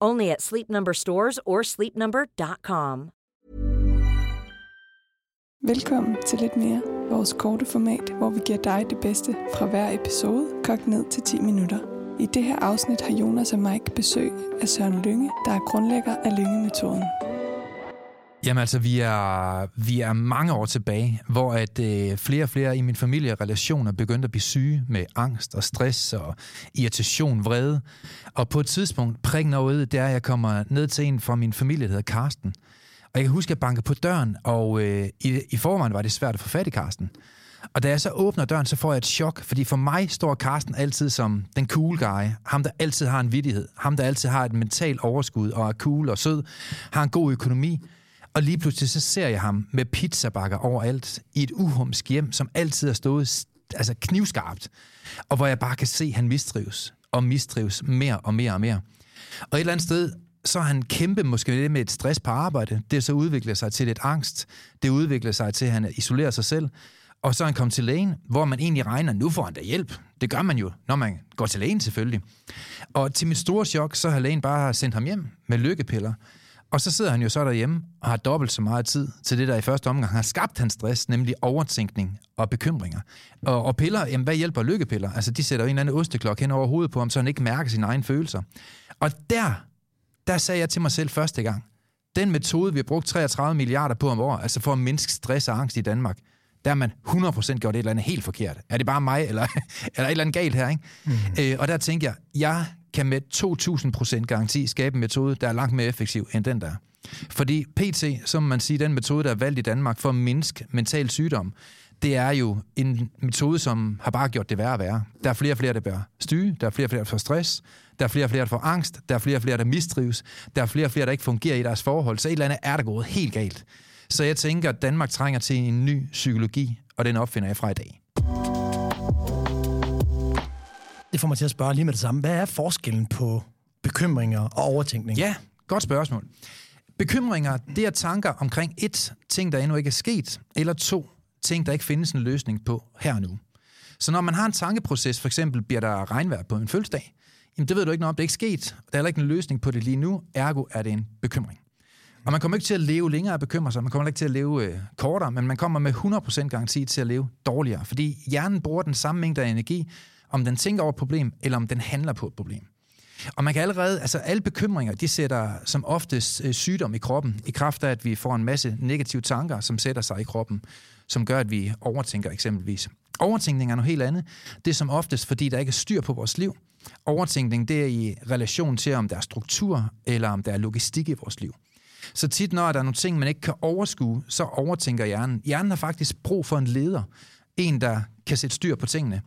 Only at Sleep Number stores or sleepnumber.com. Velkommen til Lidt Mere, vores korte format, hvor vi giver dig det bedste fra hver episode, kogt ned til 10 minutter. I det her afsnit har Jonas og Mike besøg af Søren Lynge, der er grundlægger af Lynge-metoden. Jamen altså, vi er, vi er mange år tilbage, hvor at øh, flere og flere i min familie relationer begyndte at blive syge med angst og stress og irritation, vrede. Og på et tidspunkt, prikken over det er, at jeg kommer ned til en fra min familie, der hedder Karsten. Og jeg kan huske, at jeg banker på døren, og øh, i, i forvejen var det svært at få fat i Karsten. Og da jeg så åbner døren, så får jeg et chok, fordi for mig står Karsten altid som den cool guy. Ham, der altid har en vidighed. Ham, der altid har et mentalt overskud og er cool og sød. Har en god økonomi. Og lige pludselig så ser jeg ham med pizzabakker overalt i et uhumsk hjem, som altid har stået altså knivskarpt. Og hvor jeg bare kan se, at han mistrives og mistrives mere og mere og mere. Og et eller andet sted, så har han kæmpe måske lidt med et stress på arbejde. Det så udvikler sig til et angst. Det udvikler sig til, at han isolerer sig selv. Og så er han kommet til lægen, hvor man egentlig regner, nu får han da hjælp. Det gør man jo, når man går til lægen selvfølgelig. Og til mit store chok, så har lægen bare sendt ham hjem med lykkepiller. Og så sidder han jo så derhjemme og har dobbelt så meget tid til det, der i første omgang har skabt hans stress, nemlig overtænkning og bekymringer. Og, og piller, jamen hvad hjælper lykkepiller? Altså de sætter jo en eller anden osteklokke hen over hovedet på ham, så han ikke mærker sine egne følelser. Og der, der sagde jeg til mig selv første gang, den metode, vi har brugt 33 milliarder på om år, altså for at mindske stress og angst i Danmark, der har man 100% gjort et eller andet helt forkert. Er det bare mig, eller er der et eller andet galt her? Ikke? Mm. Øh, og der tænker jeg, jeg kan med 2.000% garanti skabe en metode, der er langt mere effektiv end den der. Fordi PT, som man siger, den metode, der er valgt i Danmark for at mindske mental sygdom, det er jo en metode, som har bare gjort det værre og værre. Der er flere og flere, der bliver styge, der er flere og flere, der får stress, der er flere og flere, der får angst, der er flere og flere, der mistrives, der er flere og flere, der ikke fungerer i deres forhold, så et eller andet er der gået helt galt. Så jeg tænker, at Danmark trænger til en ny psykologi, og den opfinder jeg fra i dag. Det får mig til at spørge lige med det samme. Hvad er forskellen på bekymringer og overtænkning? Ja, godt spørgsmål. Bekymringer, det er tanker omkring et ting, der endnu ikke er sket, eller to ting, der ikke findes en løsning på her og nu. Så når man har en tankeproces, for eksempel bliver der regnvejr på en fødselsdag, jamen det ved du ikke noget om, det er ikke sket. Der er heller ikke en løsning på det lige nu, ergo er det en bekymring. Og man kommer ikke til at leve længere af bekymre sig, man kommer ikke til at leve øh, kortere, men man kommer med 100% garanti til at leve dårligere, fordi hjernen bruger den samme mængde af energi, om den tænker over et problem, eller om den handler på et problem. Og man kan allerede, altså alle bekymringer, de sætter som oftest øh, sygdom i kroppen, i kraft af, at vi får en masse negative tanker, som sætter sig i kroppen, som gør, at vi overtænker eksempelvis. Overtænkning er noget helt andet. Det er som oftest, fordi der ikke er styr på vores liv. Overtænkning, det er i relation til, om der er struktur, eller om der er logistik i vores liv. Så tit, når der er nogle ting, man ikke kan overskue, så overtænker hjernen. Hjernen har faktisk brug for en leder. En, der kan sætte styr på tingene.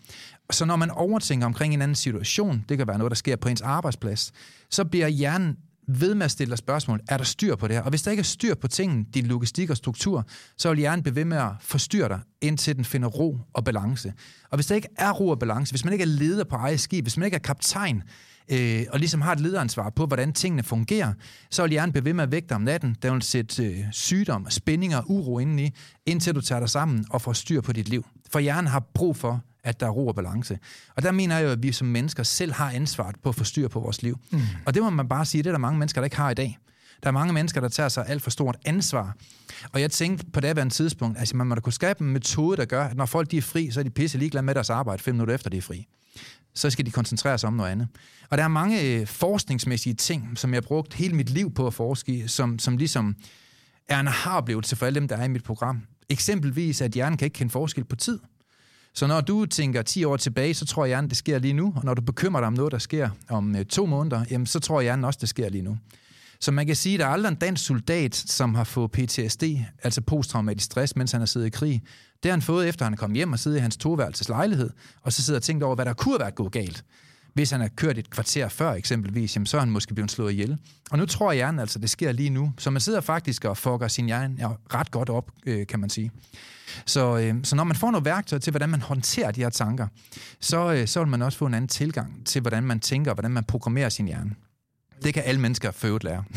Så når man overtænker omkring en anden situation, det kan være noget, der sker på ens arbejdsplads, så bliver hjernen ved med at stille dig spørgsmål, er der styr på det her? Og hvis der ikke er styr på tingene, din logistik og struktur, så vil hjernen blive ved med at forstyrre dig, indtil den finder ro og balance. Og hvis der ikke er ro og balance, hvis man ikke er leder på eget skib, hvis man ikke er kaptajn, øh, og ligesom har et lederansvar på, hvordan tingene fungerer, så vil hjernen blive ved med at vægte om natten. Den vil sætte øh, sygdom, spændinger og uro indeni, indtil du tager dig sammen og får styr på dit liv. For hjernen har brug for, at der er ro og balance. Og der mener jeg jo, at vi som mennesker selv har ansvaret på at få styr på vores liv. Mm. Og det må man bare sige, det er der mange mennesker, der ikke har i dag. Der er mange mennesker, der tager sig alt for stort ansvar. Og jeg tænkte på det her tidspunkt, altså man må da kunne skabe en metode, der gør, at når folk de er fri, så er de pisse ligeglade med deres arbejde fem minutter efter, de er fri så skal de koncentrere sig om noget andet. Og der er mange øh, forskningsmæssige ting, som jeg har brugt hele mit liv på at forske i, som, som ligesom er en aha-oplevelse for alle dem, der er i mit program. Eksempelvis, at hjernen kan ikke kende forskel på tid. Så når du tænker 10 år tilbage, så tror hjernen, det sker lige nu. Og når du bekymrer dig om noget, der sker om øh, to måneder, jamen, så tror hjernen også, det sker lige nu. Så man kan sige, at der er aldrig en dansk soldat, som har fået PTSD, altså posttraumatisk stress, mens han har siddet i krig. Det har han fået, efter han er kommet hjem og siddet i hans toværelses lejlighed, og så sidder og tænkt over, hvad der kunne have været gået galt. Hvis han har kørt et kvarter før eksempelvis, jamen, så er han måske blevet slået ihjel. Og nu tror hjernen altså, det sker lige nu. Så man sidder faktisk og fucker sin hjerne ret godt op, øh, kan man sige. Så, øh, så når man får noget værktøj til, hvordan man håndterer de her tanker, så, øh, så vil man også få en anden tilgang til, hvordan man tænker, hvordan man programmerer sin hjerne. Det kan alle mennesker født lære.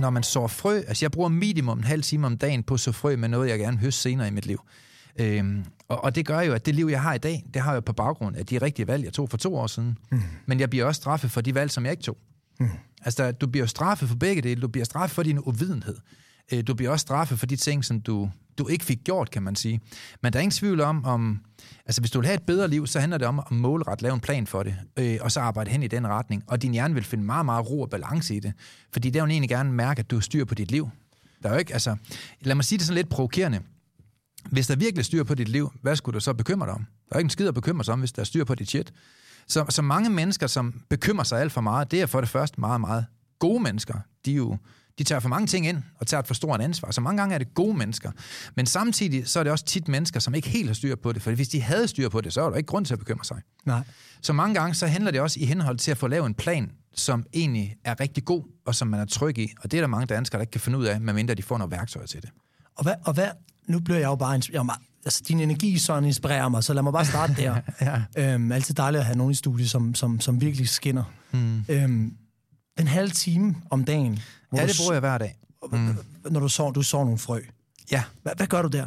Når man sår frø, altså jeg bruger minimum en halv time om dagen på at så frø med noget, jeg gerne vil høste senere i mit liv. Øhm, og, og det gør jo, at det liv, jeg har i dag, det har jeg på baggrund af de rigtige valg, jeg tog for to år siden. Mm. Men jeg bliver også straffet for de valg, som jeg ikke tog. Mm. Altså, du bliver straffet for begge dele. Du bliver straffet for din uvidenhed. Øh, du bliver også straffet for de ting, som du, du ikke fik gjort, kan man sige. Men der er ingen tvivl om, om altså hvis du vil have et bedre liv, så handler det om at målret lave en plan for det, øh, og så arbejde hen i den retning. Og din hjerne vil finde meget, meget ro og balance i det. Fordi det vil egentlig gerne mærke, at du har styr på dit liv. Der er jo ikke, altså, lad mig sige det sådan lidt provokerende. Hvis der virkelig er styr på dit liv, hvad skulle du så bekymre dig om? Der er ikke en skid at bekymre sig om, hvis der er styr på dit shit. Så, så mange mennesker, som bekymrer sig alt for meget, det er for det første meget, meget gode mennesker. De jo de tager for mange ting ind og tager et for stort ansvar. Så mange gange er det gode mennesker. Men samtidig så er det også tit mennesker, som ikke helt har styr på det. For hvis de havde styr på det, så er der ikke grund til at bekymre sig. Nej. Så mange gange så handler det også i henhold til at få lavet en plan, som egentlig er rigtig god, og som man er tryg i. Og det er der mange danskere, der ikke kan finde ud af, medmindre de får noget værktøj til det. Og hvad, og hvad nu bliver jeg jo bare... Jeg meget, altså, din energi sådan inspirerer mig, så lad mig bare starte der. ja. øhm, altid dejligt at have nogen i studiet, som, som, som virkelig skinner. Mm. Øhm, en halv time om dagen. Ja, det bruger jeg hver dag. Mm. Når du så, du så nogle frø. Ja. Hvad, hvad gør du der?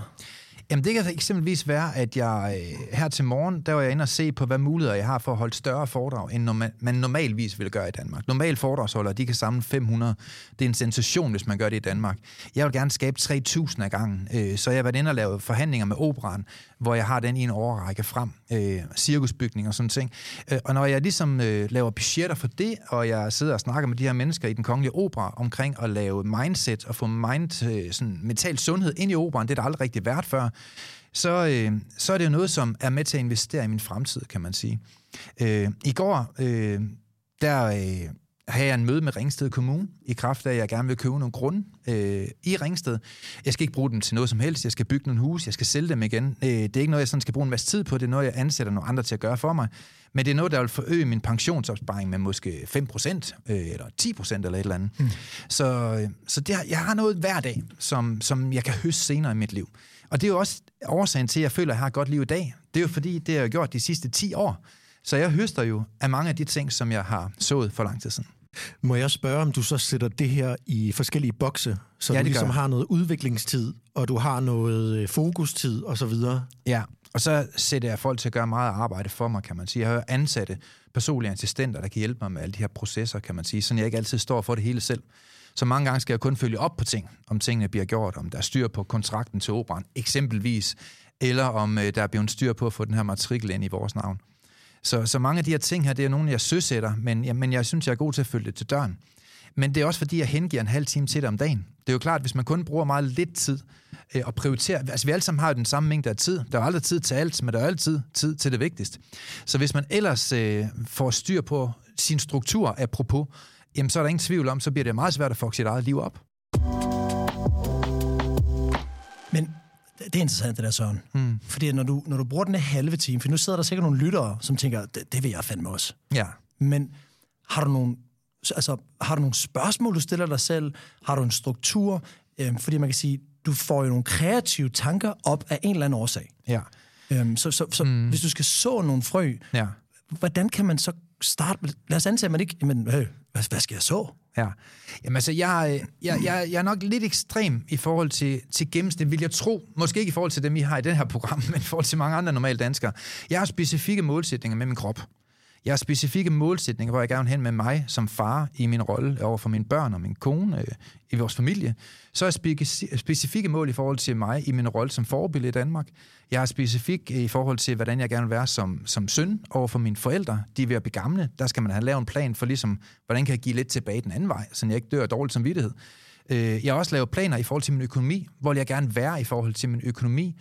Jamen det kan eksempelvis være, at jeg øh, her til morgen, der var jeg inde og se på, hvad muligheder jeg har for at holde større foredrag, end norma- man normalvis vil gøre i Danmark. Normalt foredragsholdere, de kan samle 500. Det er en sensation, hvis man gør det i Danmark. Jeg vil gerne skabe 3.000 af gangen, øh, så jeg har været inde og lave forhandlinger med operan, hvor jeg har den i en overrække frem. Øh, cirkusbygning og sådan ting. Øh, og når jeg ligesom øh, laver budgetter for det, og jeg sidder og snakker med de her mennesker i den kongelige opera omkring at lave mindset og få mind, øh, sådan mental sundhed ind i operan, det er der aldrig rigtig været før, så, øh, så er det jo noget, som er med til at investere i min fremtid, kan man sige. Øh, I går, øh, der øh, havde jeg en møde med Ringsted Kommune, i kraft af, at jeg gerne vil købe nogle grunde øh, i Ringsted. Jeg skal ikke bruge dem til noget som helst. Jeg skal bygge nogle hus, jeg skal sælge dem igen. Øh, det er ikke noget, jeg sådan skal bruge en masse tid på. Det er noget, jeg ansætter nogle andre til at gøre for mig. Men det er noget, der vil forøge min pensionsopsparing med måske 5% øh, eller 10% eller et eller andet. Mm. Så, øh, så det, jeg har noget hver dag, som, som jeg kan høste senere i mit liv. Og det er jo også årsagen til, at jeg føler, at jeg har et godt liv i dag. Det er jo fordi, det har jeg gjort de sidste 10 år. Så jeg høster jo af mange af de ting, som jeg har sået for lang tid siden. Må jeg spørge, om du så sætter det her i forskellige bokse, så ja, du ligesom har noget udviklingstid, og du har noget øh, fokustid osv.? Ja, og så sætter jeg folk til at gøre meget arbejde for mig, kan man sige. Jeg har ansatte personlige assistenter, der kan hjælpe mig med alle de her processer, kan man sige, så jeg ikke altid står for det hele selv. Så mange gange skal jeg kun følge op på ting, om tingene bliver gjort, om der er styr på kontrakten til operan, eksempelvis, eller om øh, der er blevet styr på at få den her matrikel ind i vores navn. Så, så mange af de her ting her, det er nogle, jeg søsætter, men, ja, men jeg synes, jeg er god til at følge det til døren. Men det er også fordi, jeg hengiver en halv time til det om dagen. Det er jo klart, hvis man kun bruger meget lidt tid øh, og prioriterer... Altså, vi alle sammen har jo den samme mængde af tid. Der er aldrig tid til alt, men der er altid tid til det vigtigste. Så hvis man ellers øh, får styr på sin struktur, apropos, jamen så er der ingen tvivl om, så bliver det meget svært at få sit eget liv op. Men det er interessant, det der, Søren. Mm. Fordi når du, når du bruger den halve time, for nu sidder der sikkert nogle lyttere, som tænker, det, det vil jeg fandme også. Ja. Men har du nogle, altså, har du nogle spørgsmål, du stiller dig selv? Har du en struktur? Øhm, fordi man kan sige, du får jo nogle kreative tanker op af en eller anden årsag. Ja. Øhm, så så, så mm. hvis du skal så nogle frø, ja. hvordan kan man så starte? Lad os antage, at man ikke... Men, øh, hvad, hvad skal jeg så? Ja. Jamen altså, jeg, øh, jeg, jeg, jeg er nok lidt ekstrem i forhold til, til gennemsnit, vil jeg tro. Måske ikke i forhold til dem, I har i den her program, men i forhold til mange andre normale danskere. Jeg har specifikke målsætninger med min krop. Jeg har specifikke målsætninger, hvor jeg gerne vil hen med mig som far i min rolle over for mine børn og min kone øh, i vores familie. Så er jeg specifikke mål i forhold til mig i min rolle som forbillede i Danmark. Jeg har specifik i forhold til, hvordan jeg gerne vil være som, som søn over for mine forældre. De er ved at blive gamle. Der skal man have lavet en plan for, ligesom, hvordan kan jeg give lidt tilbage den anden vej, så jeg ikke dør dårligt dårlig samvittighed. Øh, jeg har også lavet planer i forhold til min økonomi. Hvor vil jeg gerne være i forhold til min økonomi?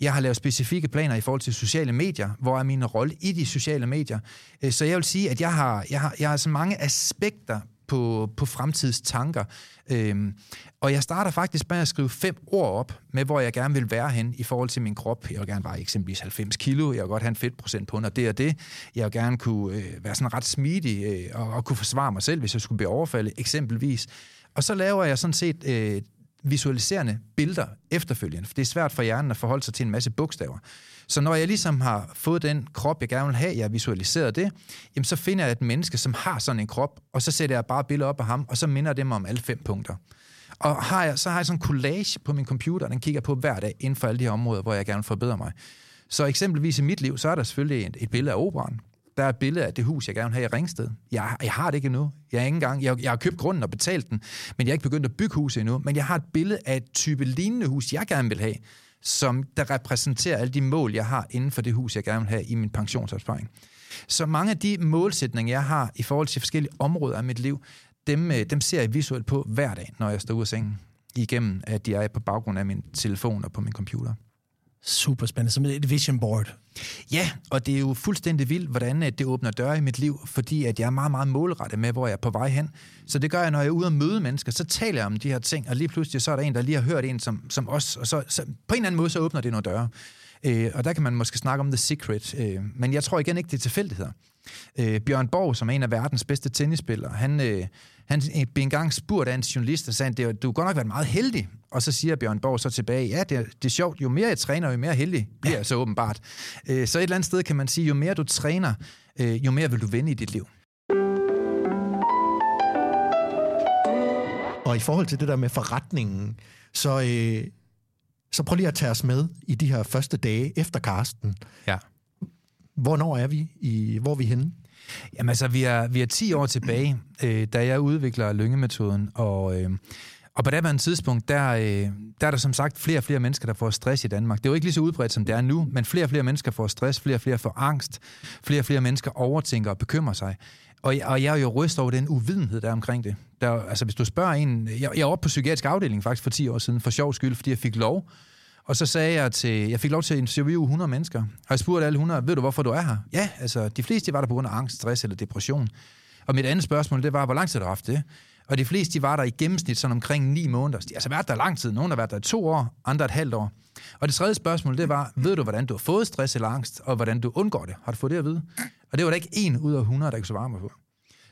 Jeg har lavet specifikke planer i forhold til sociale medier. Hvor er min rolle i de sociale medier? Øh, så jeg vil sige, at jeg har, jeg har, jeg har så mange aspekter på, på fremtidstanker. Øhm, og jeg starter faktisk med at skrive fem ord op med, hvor jeg gerne vil være hen i forhold til min krop. Jeg vil gerne veje eksempelvis 90 kilo. Jeg vil godt have en fedtprocent på under det og det. Jeg vil gerne kunne øh, være sådan ret smidig øh, og, og kunne forsvare mig selv, hvis jeg skulle blive overfaldet, eksempelvis. Og så laver jeg sådan set øh, visualiserende billeder efterfølgende, for det er svært for hjernen at forholde sig til en masse bogstaver. Så når jeg ligesom har fået den krop, jeg gerne vil have, jeg har visualiseret det, jamen så finder jeg et menneske, som har sådan en krop, og så sætter jeg bare billeder op af ham, og så minder det mig om alle fem punkter. Og har jeg, så har jeg sådan en collage på min computer, den kigger på hver dag inden for alle de her områder, hvor jeg gerne vil forbedre mig. Så eksempelvis i mit liv, så er der selvfølgelig et, et billede af operan. Der er et billede af det hus, jeg gerne vil have i Ringsted. Jeg, jeg har det ikke endnu. Jeg, er ikke engang, jeg, jeg har købt grunden og betalt den, men jeg er ikke begyndt at bygge huset endnu. Men jeg har et billede af et type lignende hus, jeg gerne vil have som der repræsenterer alle de mål, jeg har inden for det hus, jeg gerne vil have i min pensionsopsparing. Så mange af de målsætninger, jeg har i forhold til forskellige områder af mit liv, dem, øh, dem ser jeg visuelt på hver dag, når jeg står ud af sengen, igennem at de er på baggrund af min telefon og på min computer super spændende, som et vision board. Ja, og det er jo fuldstændig vildt, hvordan det åbner døre i mit liv, fordi at jeg er meget, meget målrettet med, hvor jeg er på vej hen. Så det gør jeg, når jeg er ude og møde mennesker, så taler jeg om de her ting, og lige pludselig så er der en, der lige har hørt en som, som os, og så, så på en eller anden måde, så åbner det nogle døre. Øh, og der kan man måske snakke om The Secret, øh, men jeg tror igen ikke, det er tilfældigheder. Øh, Bjørn Borg, som er en af verdens bedste tennisspillere, han, øh, han blev engang spurgt af en journalist, og sagde, du har godt nok været meget heldig. Og så siger Bjørn Borg så tilbage, ja, det er, det er sjovt, jo mere jeg træner, jo mere heldig bliver jeg så åbenbart. Øh, så et eller andet sted kan man sige, jo mere du træner, øh, jo mere vil du vinde i dit liv. Og i forhold til det der med forretningen, så, øh, så prøv lige at tage os med i de her første dage efter Karsten. Ja. Hvornår er vi? I, hvor er vi henne? Jamen altså, vi er, vi er 10 år tilbage, øh, da jeg udvikler lyngemetoden, og, øh, og på det tidspunkt, der, øh, der er der som sagt flere og flere mennesker, der får stress i Danmark. Det er jo ikke lige så udbredt, som det er nu, men flere og flere mennesker får stress, flere og flere får angst, flere og flere mennesker overtænker og bekymrer sig. Og, og jeg er jo ryst over den uvidenhed, der er omkring det. Der, altså, hvis du spørger en... Jeg, jeg var oppe på psykiatrisk afdeling faktisk for 10 år siden, for sjov skyld, fordi jeg fik lov og så sagde jeg til, jeg fik lov til at interviewe 100 mennesker, og jeg spurgte alle 100, ved du hvorfor du er her? Ja, altså de fleste var der på grund af angst, stress eller depression. Og mit andet spørgsmål, det var, hvor lang tid har du haft det? Og de fleste, de var der i gennemsnit sådan omkring 9 måneder. De har altså været der lang tid. Nogle har været der i to år, andre et halvt år. Og det tredje spørgsmål, det var, ved du, hvordan du har fået stress eller angst, og hvordan du undgår det? Har du fået det at vide? Og det var der ikke en ud af 100, der kunne svare mig på.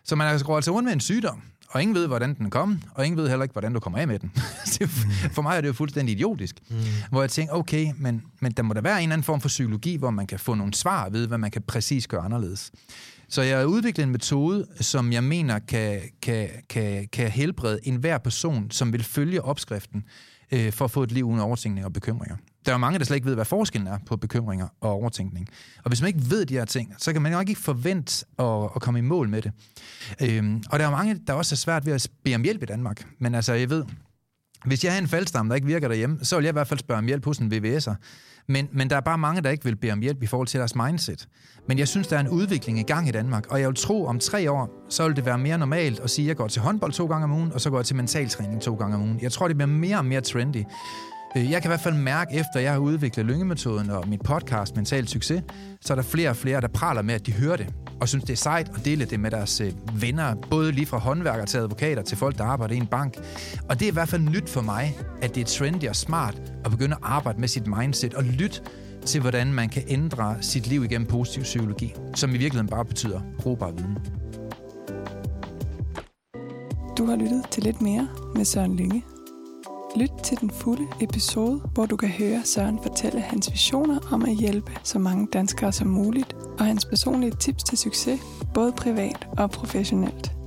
Så man altså går altså rundt med en sygdom, og ingen ved, hvordan den kom, og ingen ved heller ikke, hvordan du kommer af med den. for mig er det jo fuldstændig idiotisk. Mm. Hvor jeg tænker, okay, men, men der må der være en eller anden form for psykologi, hvor man kan få nogle svar ved, hvad man kan præcis gøre anderledes. Så jeg har udviklet en metode, som jeg mener kan, kan, kan, kan helbrede enhver person, som vil følge opskriften øh, for at få et liv uden overtænkning og bekymringer. Der er mange, der slet ikke ved, hvad forskellen er på bekymringer og overtænkning. Og hvis man ikke ved de her ting, så kan man jo ikke forvente at, at komme i mål med det. Øhm, og der er mange, der også er svært ved at bede om hjælp i Danmark. Men altså, jeg ved, hvis jeg har en faldstamme, der ikke virker derhjemme, så vil jeg i hvert fald spørge om hjælp hos en VVS'er. Men, men der er bare mange, der ikke vil bede om hjælp i forhold til deres mindset. Men jeg synes, der er en udvikling i gang i Danmark, og jeg vil tro, om tre år, så vil det være mere normalt at sige, at jeg går til håndbold to gange om ugen, og så går jeg til mentaltræning to gange om ugen. Jeg tror, det bliver mere og mere trendy. Øh, jeg kan i hvert fald mærke, efter jeg har udviklet lyngemetoden og mit podcast Mental Succes, så er der flere og flere, der praler med, at de hører det, og synes, det er sejt at dele det med deres øh, venner, både lige fra håndværkere til advokater til folk, der arbejder i en bank. Og det er i hvert fald nyt for mig, at det er trendy og smart at begynde at arbejde med sit mindset og lytte til, hvordan man kan ændre sit liv igennem positiv psykologi, som i virkeligheden bare betyder brugbar viden. Du har lyttet til lidt mere med Søren Lynge. Lyt til den fulde episode, hvor du kan høre Søren fortælle hans visioner om at hjælpe så mange danskere som muligt, og hans personlige tips til succes, både privat og professionelt.